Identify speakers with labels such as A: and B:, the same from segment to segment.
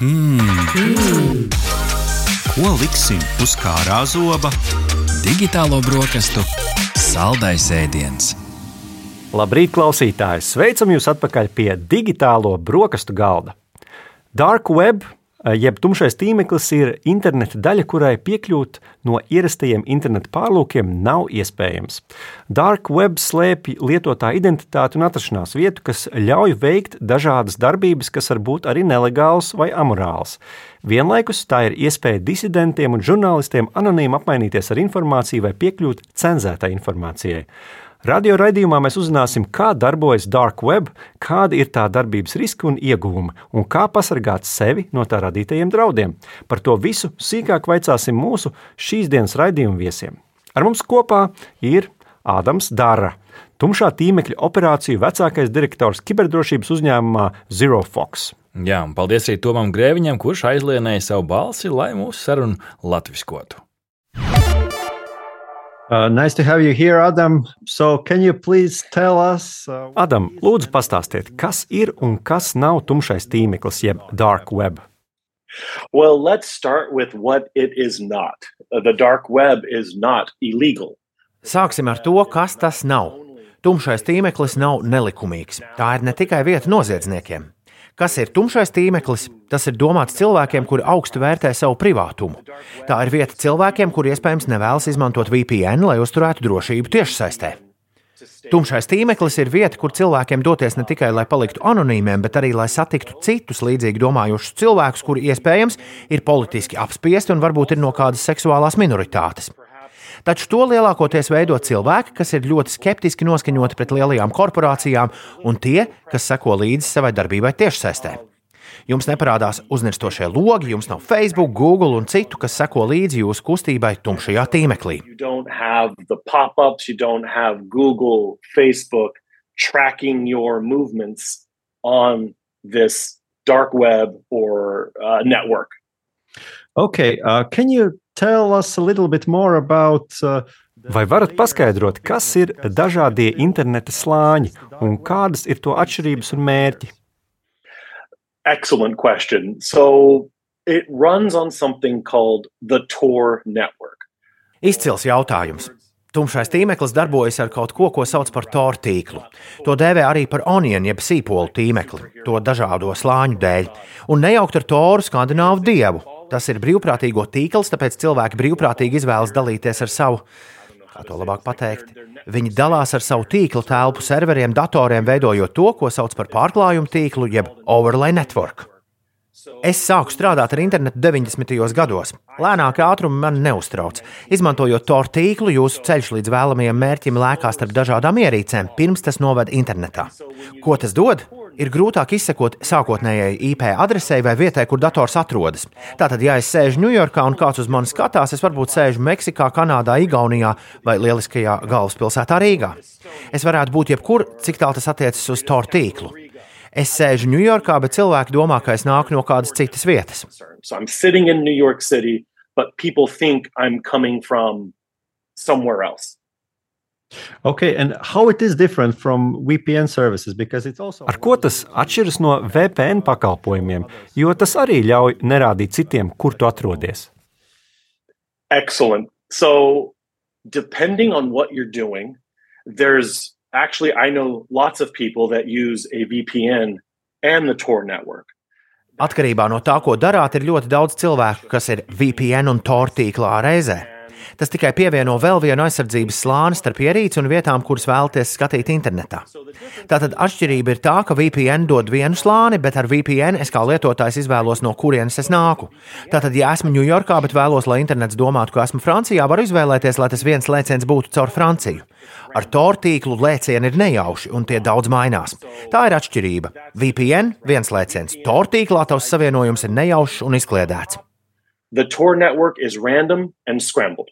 A: Hmm. Ko liksim uz kārā zoba?
B: Digitālo brokastu saldais ēdiens.
C: Labrīt, klausītāji! Sveicam jūs atpakaļ pie digitālo brokastu galda. Dark web jeb tumšais tīmeklis ir interneta daļa, kurai piekļūt no ierastajiem interneta pārlūkiem nav iespējams. Dark web slēpj lietotāja identitāti un atrašanās vietu, kas ļauj veikt dažādas darbības, kas var būt arī nelegālas vai amorālas. Vienlaikus tā ir iespēja disidentiem un žurnālistiem anonīmi apmainīties ar informāciju vai piekļūt cenzētai informācijai. Radio raidījumā mēs uzzināsim, kā darbojas dark web, kādi ir tā darbības riski un ieguvumi, un kā pasargāt sevi no tā radītajiem draudiem. Par to visu sīkāk vaicāsim mūsu šīs dienas raidījuma viesiem. Ar mums kopā ir Ādams Dārra, tumšā tīmekļa operāciju vecākais direktors kiberdrošības uzņēmumā Zero Fox.
D: Jā, un paldies arī Tomam Grēviņam, kurš aizlienēja savu balsi, lai mūsu sarunu latviskotu.
C: Uh, nice to have you here, Adam. So, can you please tell us? Uh, Adam, lūdzu, pastāstiet, kas ir un kas nav tumšais tīmeklis, jeb dark web?
E: Well, let's start with what it is not. Uh, the dark web is not illegal.
F: Sāksim ar to, kas tas nav. Tumšais tīmeklis nav nelikumīgs. Tā ir ne tikai vieta noziedzniekiem. Kas ir tumšais tīmeklis? Tas ir domāts cilvēkiem, kuri augstu vērtē savu privātumu. Tā ir vieta cilvēkiem, kuri iespējams nevēlas izmantot VPN, lai uzturētu drošību tiešsaistē. Tumšais tīmeklis ir vieta, kur cilvēkiem doties ne tikai lai paliktu anonīmiem, bet arī lai satiktu citus līdzīgi domājošus cilvēkus, kuri iespējams ir politiski apspiesti un varbūt ir no kādas seksuālās minoritātes. Taču to lielākoties veido cilvēki, kas ir ļoti skeptiski noskaņoti pret lielajām korporācijām un tie, kas seko līdzi savai darbībai tiešsaistē. Jums neparādās uznirstošie logi, jums nav Facebook, Google un citu, kas seko līdzi jūsu kustībai tumšajā tīmeklī.
E: Google, Facebook, tracking your movements on this dark web or uh, network.
C: Okay, uh, can you tell us a little bit more about uh, Vai varat paskaidrot, kas ir dažādie interneta slāņi un kādas ir to atšķirības un mērķi?
E: Excellent question. So it runs on something called the Tor network.
F: Izcils jautājums. Tumšais tīmeklis darbojas ar kaut ko, ko sauc par Tor tīklu. To dēvē arī par onionu, jeb sīpolu tīmekli, to dažādo slāņu dēļ, un nejaukt ar Toru skandināvu dievu, Tas ir brīvprātīgo tīkls, tāpēc cilvēki brīvprātīgi izvēlas dalīties ar savu, kā to labāk pateikt. Viņi dalās ar savu tīklu telpu serveriem, datoriem, veidojot to, ko sauc par pārklājumu tīklu, jeb overlay network. Es sāku strādāt ar internetu 90. gados. Lēnākie ātrumi man neuztrauc. Izmantojot to tīklu, jūsu ceļš līdz vēlamajam mērķim lēkās starp dažādām ierīcēm, pirms tas noved internetā. Ko tas dod? Ir grūtāk izsekot sākotnējai IP adresei vai vietai, kur dators atrodas. Tātad, ja es sēžu Ņujorkā un kāds uz mani skatās, es varbūt sēžu Meksikā, Kanādā, Igaunijā vai lieliskajā galvaspilsētā Rīgā. Es varētu būt jebkur, cik tālu tas attiecas uz Tor tīklu. Es sēžu Ņujorkā, bet cilvēki domā, ka es nāku no kādas citas vietas.
E: So City, but people think I'm coming from somewhere else.
C: Okay, and how it is different from VPN services? Because it's also Ar ko tas atšķiras no VPN pakalpojumiem, jo tas arī ļauj nerādīt citiem, kur tu atrodies?
E: Excellent. So, depending on what you're doing, there's actually I know lots of people that use a VPN and the Tor network.
F: Atkarībā no tā, ko darāt, ir ļoti daudz cilvēku, kas ir VPN un Tor tīklā reizē. Tas tikai pievieno vēl vienu aizsardzības slāni starp ierīci un vietām, kuras vēlaties skatīt internetā. Tātad atšķirība ir tā, ka VPN dod vienu slāni, bet ar VPN es kā lietotājs izvēlos, no kurienes es nāku. Tātad, ja esmu Ņujorkā, bet vēlos, lai internets domātu, ka esmu Francijā, varu izvēlēties, lai tas viens lēciens būtu caur Franciju. Ar Tor tīklu lēcieni ir nejauši, un tie daudz mainās. Tā ir atšķirība. VPN viens lēciens, Tor tīklā tavs savienojums ir nejaušs un izkliedēts.
E: The Tor network is random and scrambled.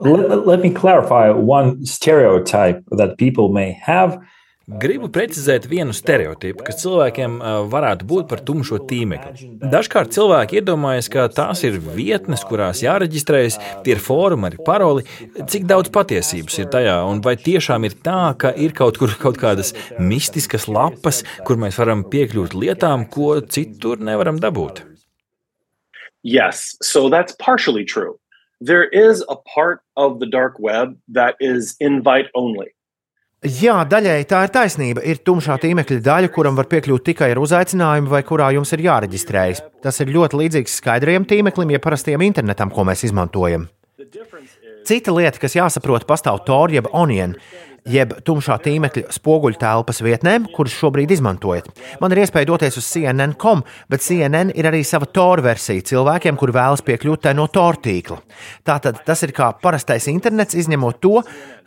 G: Let, let me clarify one stereotype that people may have.
D: Gribu precizēt vienu stereotipu, kas cilvēkiem varētu būt par tumšo tīmekli. Dažkārt cilvēki iedomājas, ka tās ir vietnes, kurās jāreģistrējas, tie ir fórumi ar paroli. Cik daudz patiesības ir tajā, un vai tiešām ir tā, ka ir kaut kur kaut kādas mistiskas lapas, kur mēs varam piekļūt lietām, ko citur nevaram dabūt?
E: Yes, so that's partially true. There is a part of the dark web that is invite only.
F: Jā, daļēji tā ir taisnība. Ir tumšā tīmekļa daļa, kuram var piekļūt tikai ar uzaicinājumu, vai kurā jums ir jāreģistrējas. Tas ir ļoti līdzīgs skaidrajam tīmeklim, jeb parastiem internetam, ko mēs izmantojam. Cita lieta, kas jāsaprot, pastāv Tor jeb Onion, jeb tumšā tīmekļa spoguļu telpas vietnēm, kuras šobrīd izmantojat. Man ir iespēja doties uz CNN.com, bet CNN ir arī sava Tor versija cilvēkiem, kuri vēlas piekļūt no Tor tīkla. Tātad tas ir kā parastais internets, izņemot to,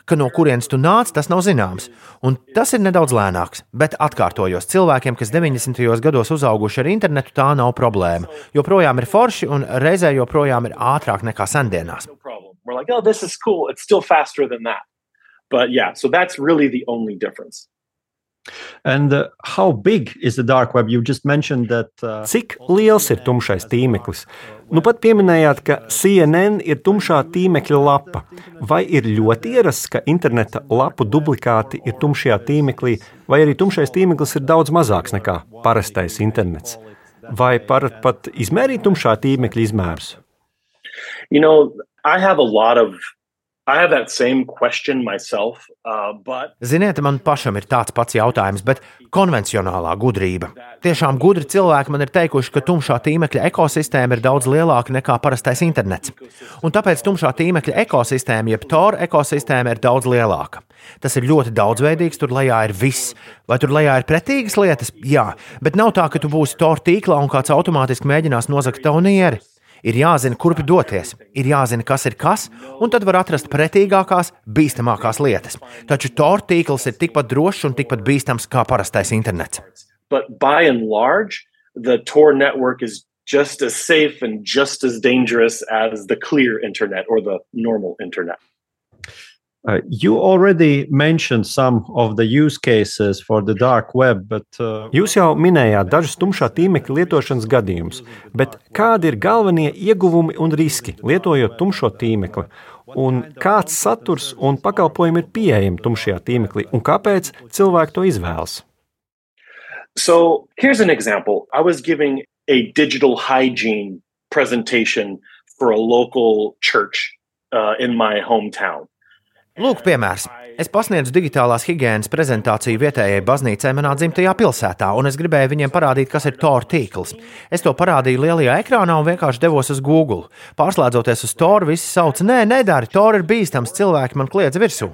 F: ka no kurienes tu nāc, tas nav zināms. Un tas ir nedaudz lēnāks, bet atkārtojos, cilvēkiem, kas 90. gados uzauguši ar internetu, tā nav problēma. Joprojām ir forši un reizē joprojām ir ātrāk nekā sendienās.
E: We're like, oh, this is cool. It's still faster than that. But yeah, so that's really the only difference.
C: And uh, how big is the dark web? You just mentioned that. Uh, Cik liels ir tumšais tīmeklis? Nu pat pieminējāt, ka CNN ir tumšā tīmekļa lapa. Vai ir ļoti ierasts, ka interneta lapu duplikāti ir tumšajā tīmeklī, vai arī tumšais tīmeklis ir daudz mazāks nekā parastais internets? Vai varat pat izmērīt tumšā tīmekļa izmērus?
E: You know, I have a lot of Myself, uh, but...
F: Ziniet, man pašam ir tāds pats jautājums, bet konvencionālā gudrība. Tiešām gudri cilvēki man ir teikuši, ka tumšā tīmekļa ekosistēma ir daudz lielāka nekā parastais internets. Un tāpēc tumšā tīmekļa ekosistēma, jeb Tora ekosistēma, ir daudz lielāka. Tas ir ļoti daudzveidīgs, tur lejā ir viss. Vai tur lejā ir pretīgas lietas? Jā, bet nav tā, ka tu būsi Tora tīklā un kāds automātiski mēģinās nozagt tavu nieri. Ir jāzina, kurp doties, ir jāzina, kas ir kas, un tad var atrast pretīgākās, bīstamākās lietas. Taču Tor tīkls ir tikpat drošs un tikpat bīstams kā parastais internets.
E: But by and large, the Tor network is just as safe and just as dangerous as the clear internet or the normal internet.
C: Uh, you already mentioned some of the use cases for the dark web, but uh... jūs jau minējāt dažus tumšā tīmekļa lietošanas gadījumus, bet kādi ir galvenie ieguvumi un riski lietojot tumšo tīmekli? Un kāds saturs un pakalpojumi ir pieejami tumšajā tīmeklī un kāpēc cilvēki to izvēlas?
E: So here's an example. I was giving a digital hygiene presentation for a local church uh, in my hometown.
F: Lūk, piemērs. Es pasniedzu digitālās higiēnas prezentāciju vietējai baznīcai manā dzimtajā pilsētā, un es gribēju viņiem parādīt, kas ir Tor tīkls. Es to parādīju lielajā ekrānā un vienkārši devos uz Google. Pārslēdzoties uz Tor, visi sauca, nē, nedari, Tor ir bīstams, cilvēki man kliedz virsū.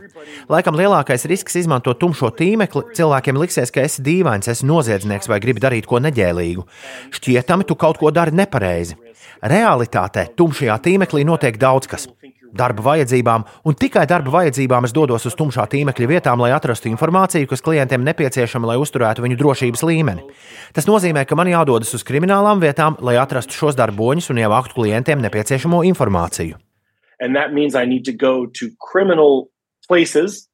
F: Laikam lielākais risks izmantot tumšo tīmekli, cilvēkiem liksies, ka esi dīvains, esi noziedznieks vai gribi darīt ko neģēlīgu. Šķietami, tu kaut ko dari nepareizi. Realitātē tumšajā tīmeklī notiek daudz kas darba vajadzībām, un tikai darba vajadzībām es dodos uz tumšā tīmekļa vietām, lai atrastu informāciju, kas klientiem nepieciešama, lai uzturētu viņu drošības līmeni. Tas nozīmē, ka man jādodas uz kriminālām vietām, lai atrastu šos darboņus un ievāktu klientiem nepieciešamo informāciju.
E: And that means I need to go to criminal places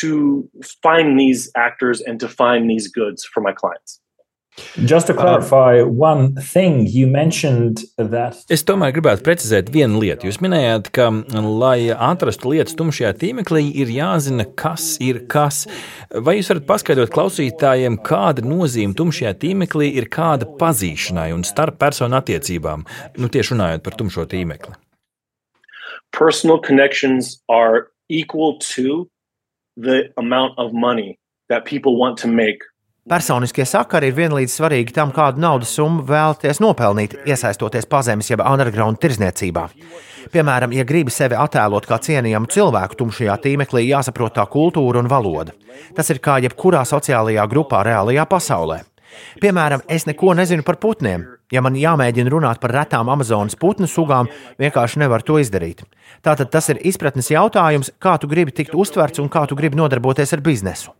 E: to find these actors and to find these goods for my clients.
D: Just to clarify one thing, you mentioned that. Es tomēr gribētu precizēt vienu lietu. Jūs minējāt, ka, lai atrastu lietas tumšajā tīmeklī, ir jāzina, kas ir kas. Vai jūs varat paskaidrot klausītājiem, kāda nozīme tumšajā tīmeklī ir kāda pazīšanai un starp personu attiecībām, nu tieši runājot par tumšo tīmekli?
E: Personal connections are equal to the amount of money that people want to make
F: Personiskie sakari ir vienlīdz svarīgi tam, kādu naudas summu vēlaties nopelnīt, iesaistoties pazemes jeb underground tirzniecībā. Piemēram, ja gribi sevi attēlot kā cienījamu cilvēku tumšajā tīmeklī, jāsaprot tā kultūra un valoda. Tas ir kā jebkurā sociālajā grupā reālajā pasaulē. Piemēram, es neko nezinu par putniem. Ja man jāmēģina runāt par retām Amazonas putnu sugām, vienkārši nevar to izdarīt. Tātad tas ir izpratnes jautājums, kā tu gribi tikt uztverts un kā tu gribi nodarboties ar biznesu.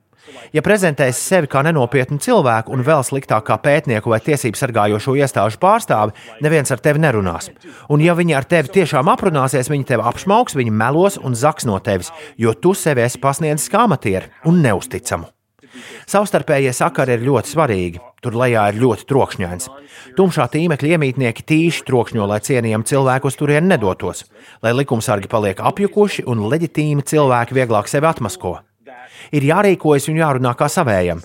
F: Ja prezentēsi sevi kā nenopietnu cilvēku un vēl sliktāk kā pētnieku vai tiesību sargājošo iestāžu pārstāvi, neviens ar tevi nerunās. Un ja viņi ar tevi tiešām aprunāsies, viņi tevi apšmauks, viņi melos un zaks no tevis, jo tu sevi esi pasniedzis kā amatieri un neusticamu. Savstarpējie sakari ir ļoti svarīgi. Tur lejā ir ļoti trokšņains. Tumšā tīmekļa iemītnieki tīši trokšņo, lai cienījami cilvēki uz turieni nedotos, lai likumsargi paliek apjukuši un leģitīmi cilvēki vieglāk sevi atmasko. Ir jārīkojas un jārunā kā savējam.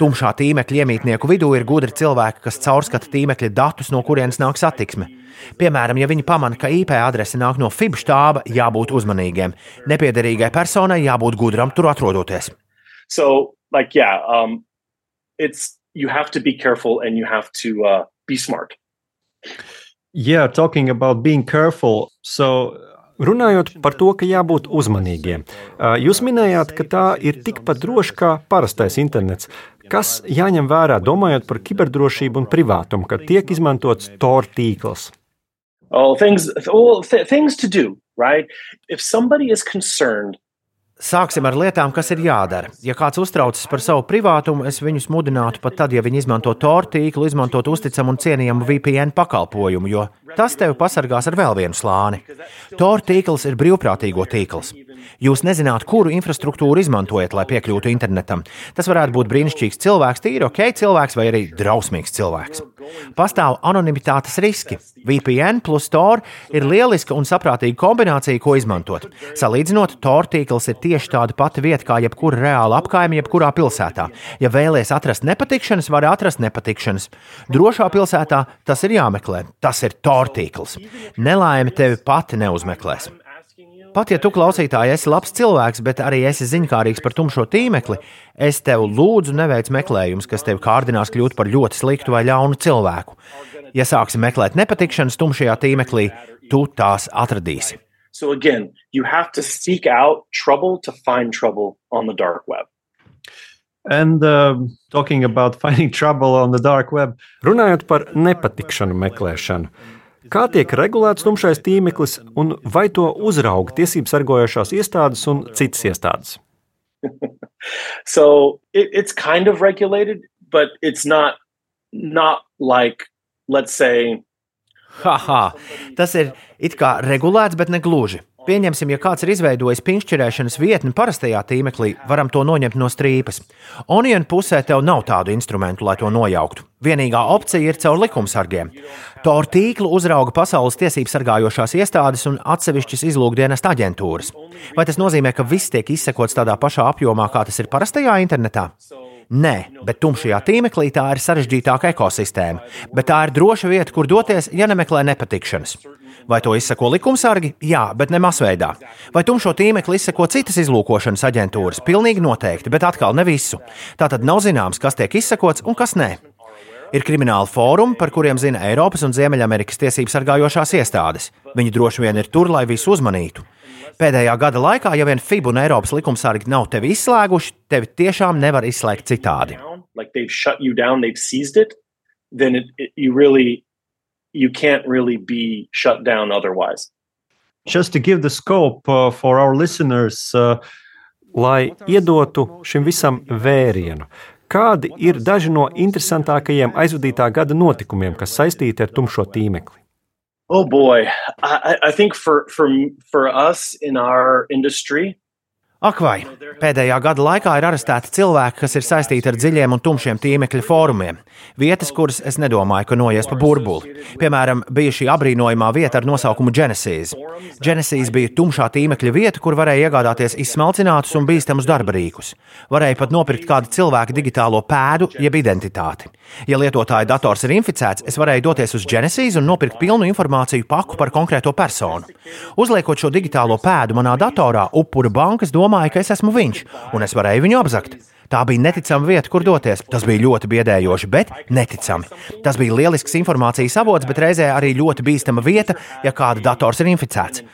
F: Tumšā tīmekļa iemītnieku vidū ir gudri cilvēki, kas caurskata tīmekļa datus, no kurienes nāk satiksme. Piemēram, ja viņi pamana, ka IP adrese nāk no FIB štāba, jābūt uzmanīgiem. Nepiederīgai personai jābūt gudram tur atrodoties.
E: So, like, yeah, um, it's you have to be careful and you have to uh, be smart.
C: Yeah, talking about being careful. So, Runājot par to, ka jābūt uzmanīgiem, jūs minējāt, ka tā ir tikpat droša kā parastais internets. Kas jāņem vērā, domājot par kiberdrošību un privātumu, kad tiek izmantots Tor tīkls?
E: oh things all th- things to do right if somebody is concerned
F: Sāksim ar lietām, kas ir jādara. Ja kāds uztraucas par savu privātumu, es viņus mudinātu pat tad, ja viņi izmanto Tor tīklu, izmantot uzticamu un cienījamu VPN pakalpojumu, jo tas tevi pasargās ar vēl vienu slāni. Tor tīkls ir brīvprātīgo tīkls. Jūs nezināt, kuru infrastruktūru izmantojat, lai piekļūtu internetam. Tas varētu būt brīnišķīgs cilvēks, tīri ok cilvēks vai arī drausmīgs cilvēks. Pastāv anonimitātes riski. VPN plus Tor ir lieliska un saprātīga kombinācija, ko izmantot. Salīdzinot, Tor tīkls ir tieši tāda pati vieta kā jebkura reāla apkaime, jebkurā pilsētā. Ja vēlaties atrast nepatikšanas, var atrast nepatikšanas. Drošā pilsētā tas ir jāmeklē. Tas ir Tor tīkls. Nelaime tevi pati neuzmeklēs. Pat ja tu klausītāji esi labs cilvēks, bet arī esi ziņkārīgs par tumšo tīmekli, es tev lūdzu neveic meklējumus, kas tevi kārdinās kļūt par ļoti sliktu vai ļaunu cilvēku. Ja sāksi meklēt nepatikšanas tumšajā tīmeklī, tu tās atradīsi.
E: So again, you have to seek out trouble to find trouble on the dark web.
C: And uh, talking about finding trouble on the dark web, runājot par nepatikšanu meklēšanu. Kā tiek regulēts tumšais tīmeklis un vai to uzrauga tiesību sargojošās iestādes un citas iestādes?
E: so it, it's kind of regulated, but it's not not like let's say.
F: Haha, tas ir it kā regulēts, bet ne gluži. Pieņemsim, ja kāds ir izveidojis piņķerēšanas vietni parastajā tīmeklī, varam to noņemt no strīpas. Onion pusē tev nav tādu instrumentu, lai to nojauktu. Vienīgā opcija ir caur likumsargiem. Tor tīklu uzrauga pasaules tiesību sargājošās iestādes un atsevišķas izlūkdienas aģentūras. Vai tas nozīmē, ka viss tiek izsekots tādā pašā apjomā, kā tas ir parastajā internetā? Nē, bet tumšajā tīmeklī tā ir sarežģītāka ekosistēma, bet tā ir droša vieta, kur doties, ja nemeklē nepatikšanas. Vai to izsako likumsargi? Jā, bet ne masveidā. Vai tumšo tīmekli izsako citas izlūkošanas aģentūras? Pilnīgi noteikti, bet atkal ne visu. Tā tad nav zināms, kas tiek izsakots un kas nē. Ir krimināli fórumi, par kuriem zina Eiropas un Ziemeļamerikas tiesību sargājošās iestādes. Viņi droši vien ir tur, lai visu uzmanītu. Pēdējā gada laikā, ja vien FIB un Eiropas likumsargi nav tevi izslēguši, tevi tiešām nevar izslēgt citādi. Like
E: you can't really be shut down otherwise.
C: Just to give the scope uh, for our listeners, uh, lai iedotu šim visam vērienu. Kādi ir daži no interesantākajiem aizvadītā gada notikumiem, kas saistīti ar tumšo tīmekli?
E: Oh boy, I, I think for, for, for us in our industry,
F: Ak, vai pēdējā gada laikā ir arestēti cilvēki, kas ir saistīti ar dziļiem un tumšiem tīmekļa fórumiem. Vietas, kuras es nedomāju, ka noies pa burbuli. Piemēram, bija šī apbrīnojamā vieta ar nosaukumu Genesis. Genesis bija tumšā tīmekļa vieta, kur varēja iegādāties izsmalcinātus un bīstamus darba rīkus. Varēja pat nopirkt kādu cilvēku digitālo pēdu, jeb identitāti. Ja lietotāja dators ir inficēts, es varēju doties uz Genesis un nopirkt pilnu informāciju paku par konkrēto personu. Uzliekot šo digitālo pēdu manā datorā, upura bankas domā, domāju, ka es esmu viņš, un es varēju viņu apzakt. Tā bija neticama vieta, kur doties. Tas bija ļoti biedējoši, bet neticami. Tas bija lielisks informācijas avots, bet reizē arī ļoti bīstama vieta, ja kāda dators ir inficēts.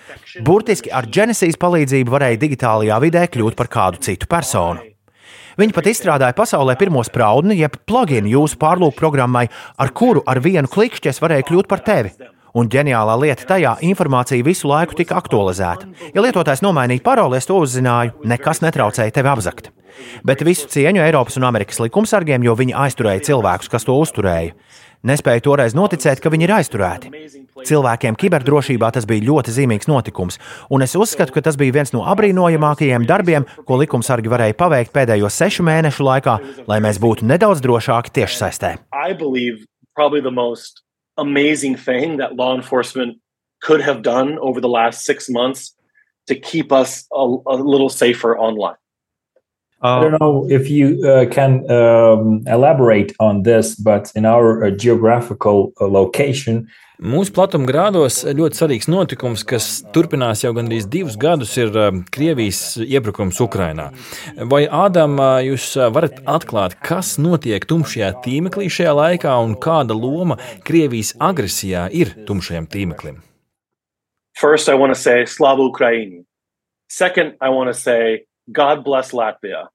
F: Burtiski ar Genesis palīdzību varēja digitālajā vidē kļūt par kādu citu personu. Viņi pat izstrādāja pasaulē pirmo spraudni, jeb pluginu jūsu pārlūku programmai, ar kuru ar vienu klikšķi es varēju kļūt par tevi. Un ģeniālā lieta tajā - informācija visu laiku tika aktualizēta. Ja lietotājs nomainīja paroli, es to uzzināju, nekas netraucēja tevi apzakt. Bet visu cieņu Eiropas un Amerikas likumsargiem, jo viņi aizturēja cilvēkus, kas to uzturēja. Nespēju toreiz noticēt, ka viņi ir aizturēti. Cilvēkiem kiberdrošībā tas bija ļoti zīmīgs notikums, un es uzskatu, ka tas bija viens no apbrīnojamākajiem darbiem, ko likumsargi varēja paveikt pēdējo sešu mēnešu laikā, lai mēs būtu nedaudz drošāki tiešsaistē. Amazing thing that law enforcement could have done over the last six months to keep us a, a little safer online.
D: I don't know if you uh, can um, elaborate on this, but in our uh, geographical uh, location, Mūsu platumgrādos ļoti svarīgs notikums, kas turpinās jau gandrīz divus gadus, ir um, Krievijas iebrukums Ukrajinā. Vai Ādam, uh, jūs uh, varat atklāt, kas notiek tumšajā tīmeklī šajā laikā un kāda loma Krievijas agresijā ir tumšajam tīmeklim?
E: First, I want to say Slava Ukraini. Second, I want to say God bless Latvijā.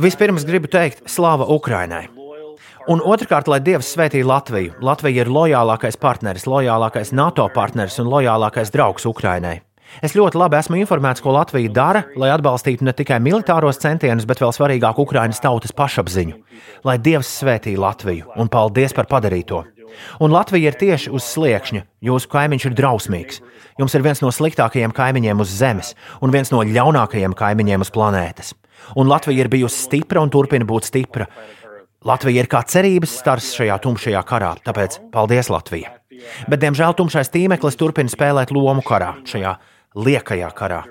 F: Vispirms gribu teikt slāva Ukrainai. Un otrkārt, lai Dievs svētī Latviju. Latvija ir lojālākais partneris, lojālākais NATO partneris un lojālākais draugs Ukrainai. Es ļoti labi esmu informēts, ko Latvija dara, lai atbalstītu ne tikai militāros centienus, bet vēl svarīgāk Ukraiņas tautas pašapziņu. Lai Dievs svētī Latviju un paldies par padarīto! Un Latvija ir tieši uz sliekšņa. Jūsu kaimiņš ir drausmīgs. Jums ir viens no sliktākajiem kaimiņiem uz Zemes un viens no ļaunākajiem kaimiņiem uz planētas. Un Latvija ir bijusi stipra un turpina būt stipra. Latvija ir kā cerības stars šajā tumšajā karā, tāpēc paldies Latvija! Bet, diemžēl, tumšais tīmeklis turpina spēlēt lomu karā, šajā liekajā karā.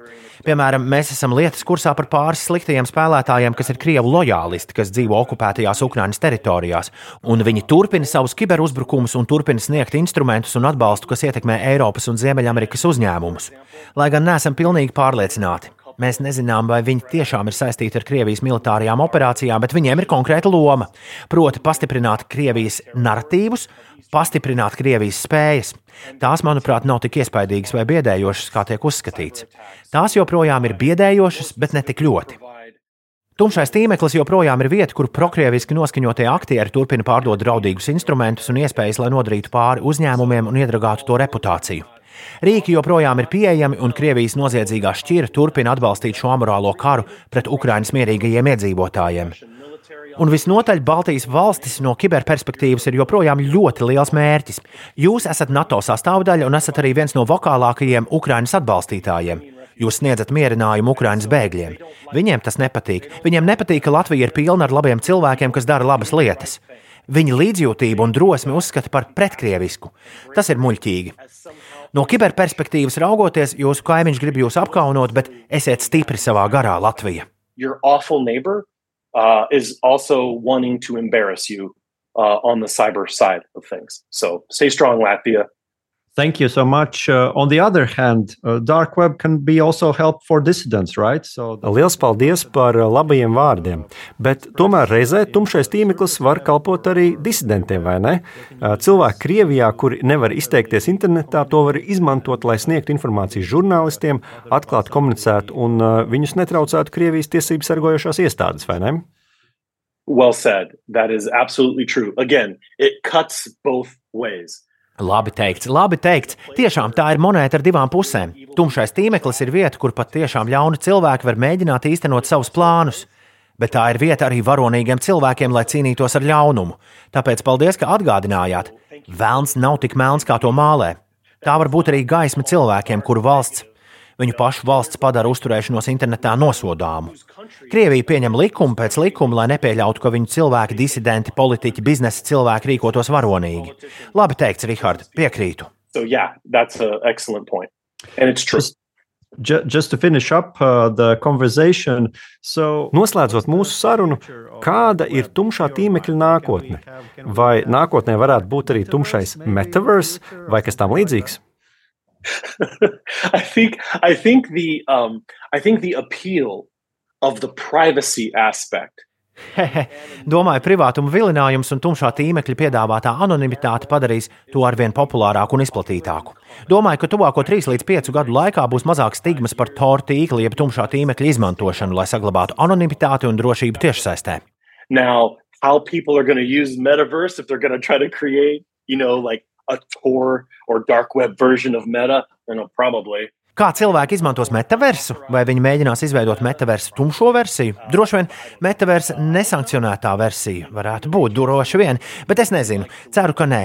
F: Piemēram, mēs esam lietas kursā par pāris sliktajiem spēlētājiem, kas ir krievu lojālisti, kas dzīvo okupētajās Ukraiņas teritorijās, un viņi turpina savus kiberuzbrukumus un turpina sniegt instrumentus un atbalstu, kas ietekmē Eiropas un Ziemeļamerikas uzņēmumus. Lai gan neesam pilnīgi pārliecināti. Mēs nezinām, vai viņi tiešām ir saistīti ar Krievijas militārajām operācijām, bet viņiem ir konkrēta loma. Proti, pastiprināt Krievijas narratīvus, pastiprināt Krievijas spējas. Tās, manuprāt, nav tik iespaidīgas vai biedējošas, kā tiek uzskatīts. Tās joprojām ir biedējošas, bet ne tik ļoti. Tumšais tīmeklis joprojām ir vieta, kur prokrieviski noskaņotie aktieri turpina pārdot draudīgus instrumentus un iespējas, lai nodarītu pāri uzņēmumiem un iedragātu to reputāciju. Rīki joprojām ir pieejami, un Krievijas noziedzīgā šķira turpina atbalstīt šo amorālo karu pret Ukraiņas mierīgajiem iedzīvotājiem. Un visnotaļ Baltijas valstis no kiberperspektīvas ir joprojām ļoti liels mērķis. Jūs esat NATO sastāvdaļa un esat arī viens no vokālākajiem Ukraiņas atbalstītājiem. Jūs sniedzat mierinājumu Ukraiņas bēgļiem. Viņiem tas nepatīk. Viņiem nepatīk, ka Latvija ir pilna ar labiem cilvēkiem, kas dara labas lietas. Viņa līdzjūtību un drosmi uzskata par pretkrievisku. Tas ir muļķīgi. No kiberperspektīvas raugoties, jūsu kaimiņš grib jūs apkaunot, bet esiet stipri savā garā, Latvija.
E: Neighbor uh, you uh, on the cyber side of things. So stay strong, Latvia.
C: Thank you so much. Uh, on the other hand, uh, dark web can be also help for dissidents, right? So the... Liels paldies par uh, labajiem vārdiem, bet tomēr reizē tumšais tīmeklis var kalpot arī disidentiem, vai ne? Uh, cilvēki Krievijā, kuri nevar izteikties internetā, to var izmantot, lai sniegtu informāciju žurnālistiem, atklāti komunicētu un uh, viņus netraucētu Krievijas tiesību sargojošās iestādes, vai ne?
E: Well said. That is absolutely true. Again, it cuts both ways.
F: Labi teikts, labi teikts. Tiešām tā ir monēta ar divām pusēm. Tumšais tīmeklis ir vieta, kur pat tiešām ļauni cilvēki var mēģināt īstenot savus plānus. Bet tā ir vieta arī varonīgiem cilvēkiem, lai cīnītos ar ļaunumu. Tāpēc paldies, ka atgādinājāt. Vēlns nav tik melns, kā to mālē. Tā var būt arī gaisma cilvēkiem, kuru valsts Viņu pašu valsts padara uzturēšanos internetā nosodāmu. Krievija pieņem likumu pēc likuma, lai nepieļautu, ka viņu cilvēki, disidenti, politiķi, biznesa cilvēki rīkotos varonīgi. Labi teikts, Rihard, piekrītu.
E: So, yeah, that's an excellent point. And it's true.
C: Just, to finish up uh, the conversation, so noslēdzot mūsu sarunu, kāda ir tumšā tīmekļa nākotne? Vai nākotnē varētu būt arī tumšais metaverse vai kas tam līdzīgs?
E: I think I think the um, I think the appeal of the privacy aspect.
F: Domāju, privātuma vilinājums un tumšā tīmekļa piedāvātā anonimitāte padarīs to arvien populārāku un izplatītāku. Domāju, ka tuvāko 3 līdz 5 gadu laikā būs mazāk stigmas par tor tīkla jeb tumšā tīmekļa izmantošanu, lai saglabātu anonimitāti un drošību tiešsaistē.
E: Now, how people are going to use metaverse if they're going to try to create, you know, like a Tor or dark web version of Meta? You know, probably.
F: Kā cilvēki izmantos metaversu? Vai viņi mēģinās izveidot metaversu tumšo versiju? Droši vien metaversa nesankcionētā versija varētu būt droši vien, bet es nezinu. Ceru, ka nē.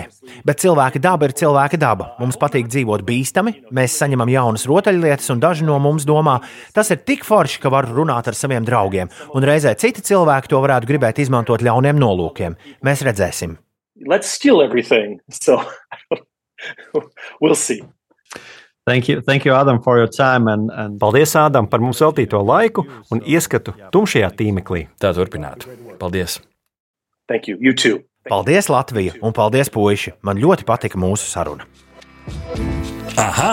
F: Bet cilvēka daba ir cilvēka daba. Mums patīk dzīvot bīstami, mēs saņemam jaunas rotaļlietas, un daži no mums domā, tas ir tik forši, ka var runāt ar saviem draugiem, un reizē citi cilvēki to varētu gribēt izmantot ļauniem nolūkiem. Mēs redzēsim.
E: Let's steal everything. So we'll see.
C: Thank you, thank you, Adam, for your time. And, and... Paldies, Ādam, par mums veltīto laiku un ieskatu tumšajā tīmeklī.
D: Tā turpinātu. Paldies!
E: Thank you. You too.
F: Paldies, Latvija, un paldies, puiši! Man ļoti patika mūsu saruna.
B: Aha!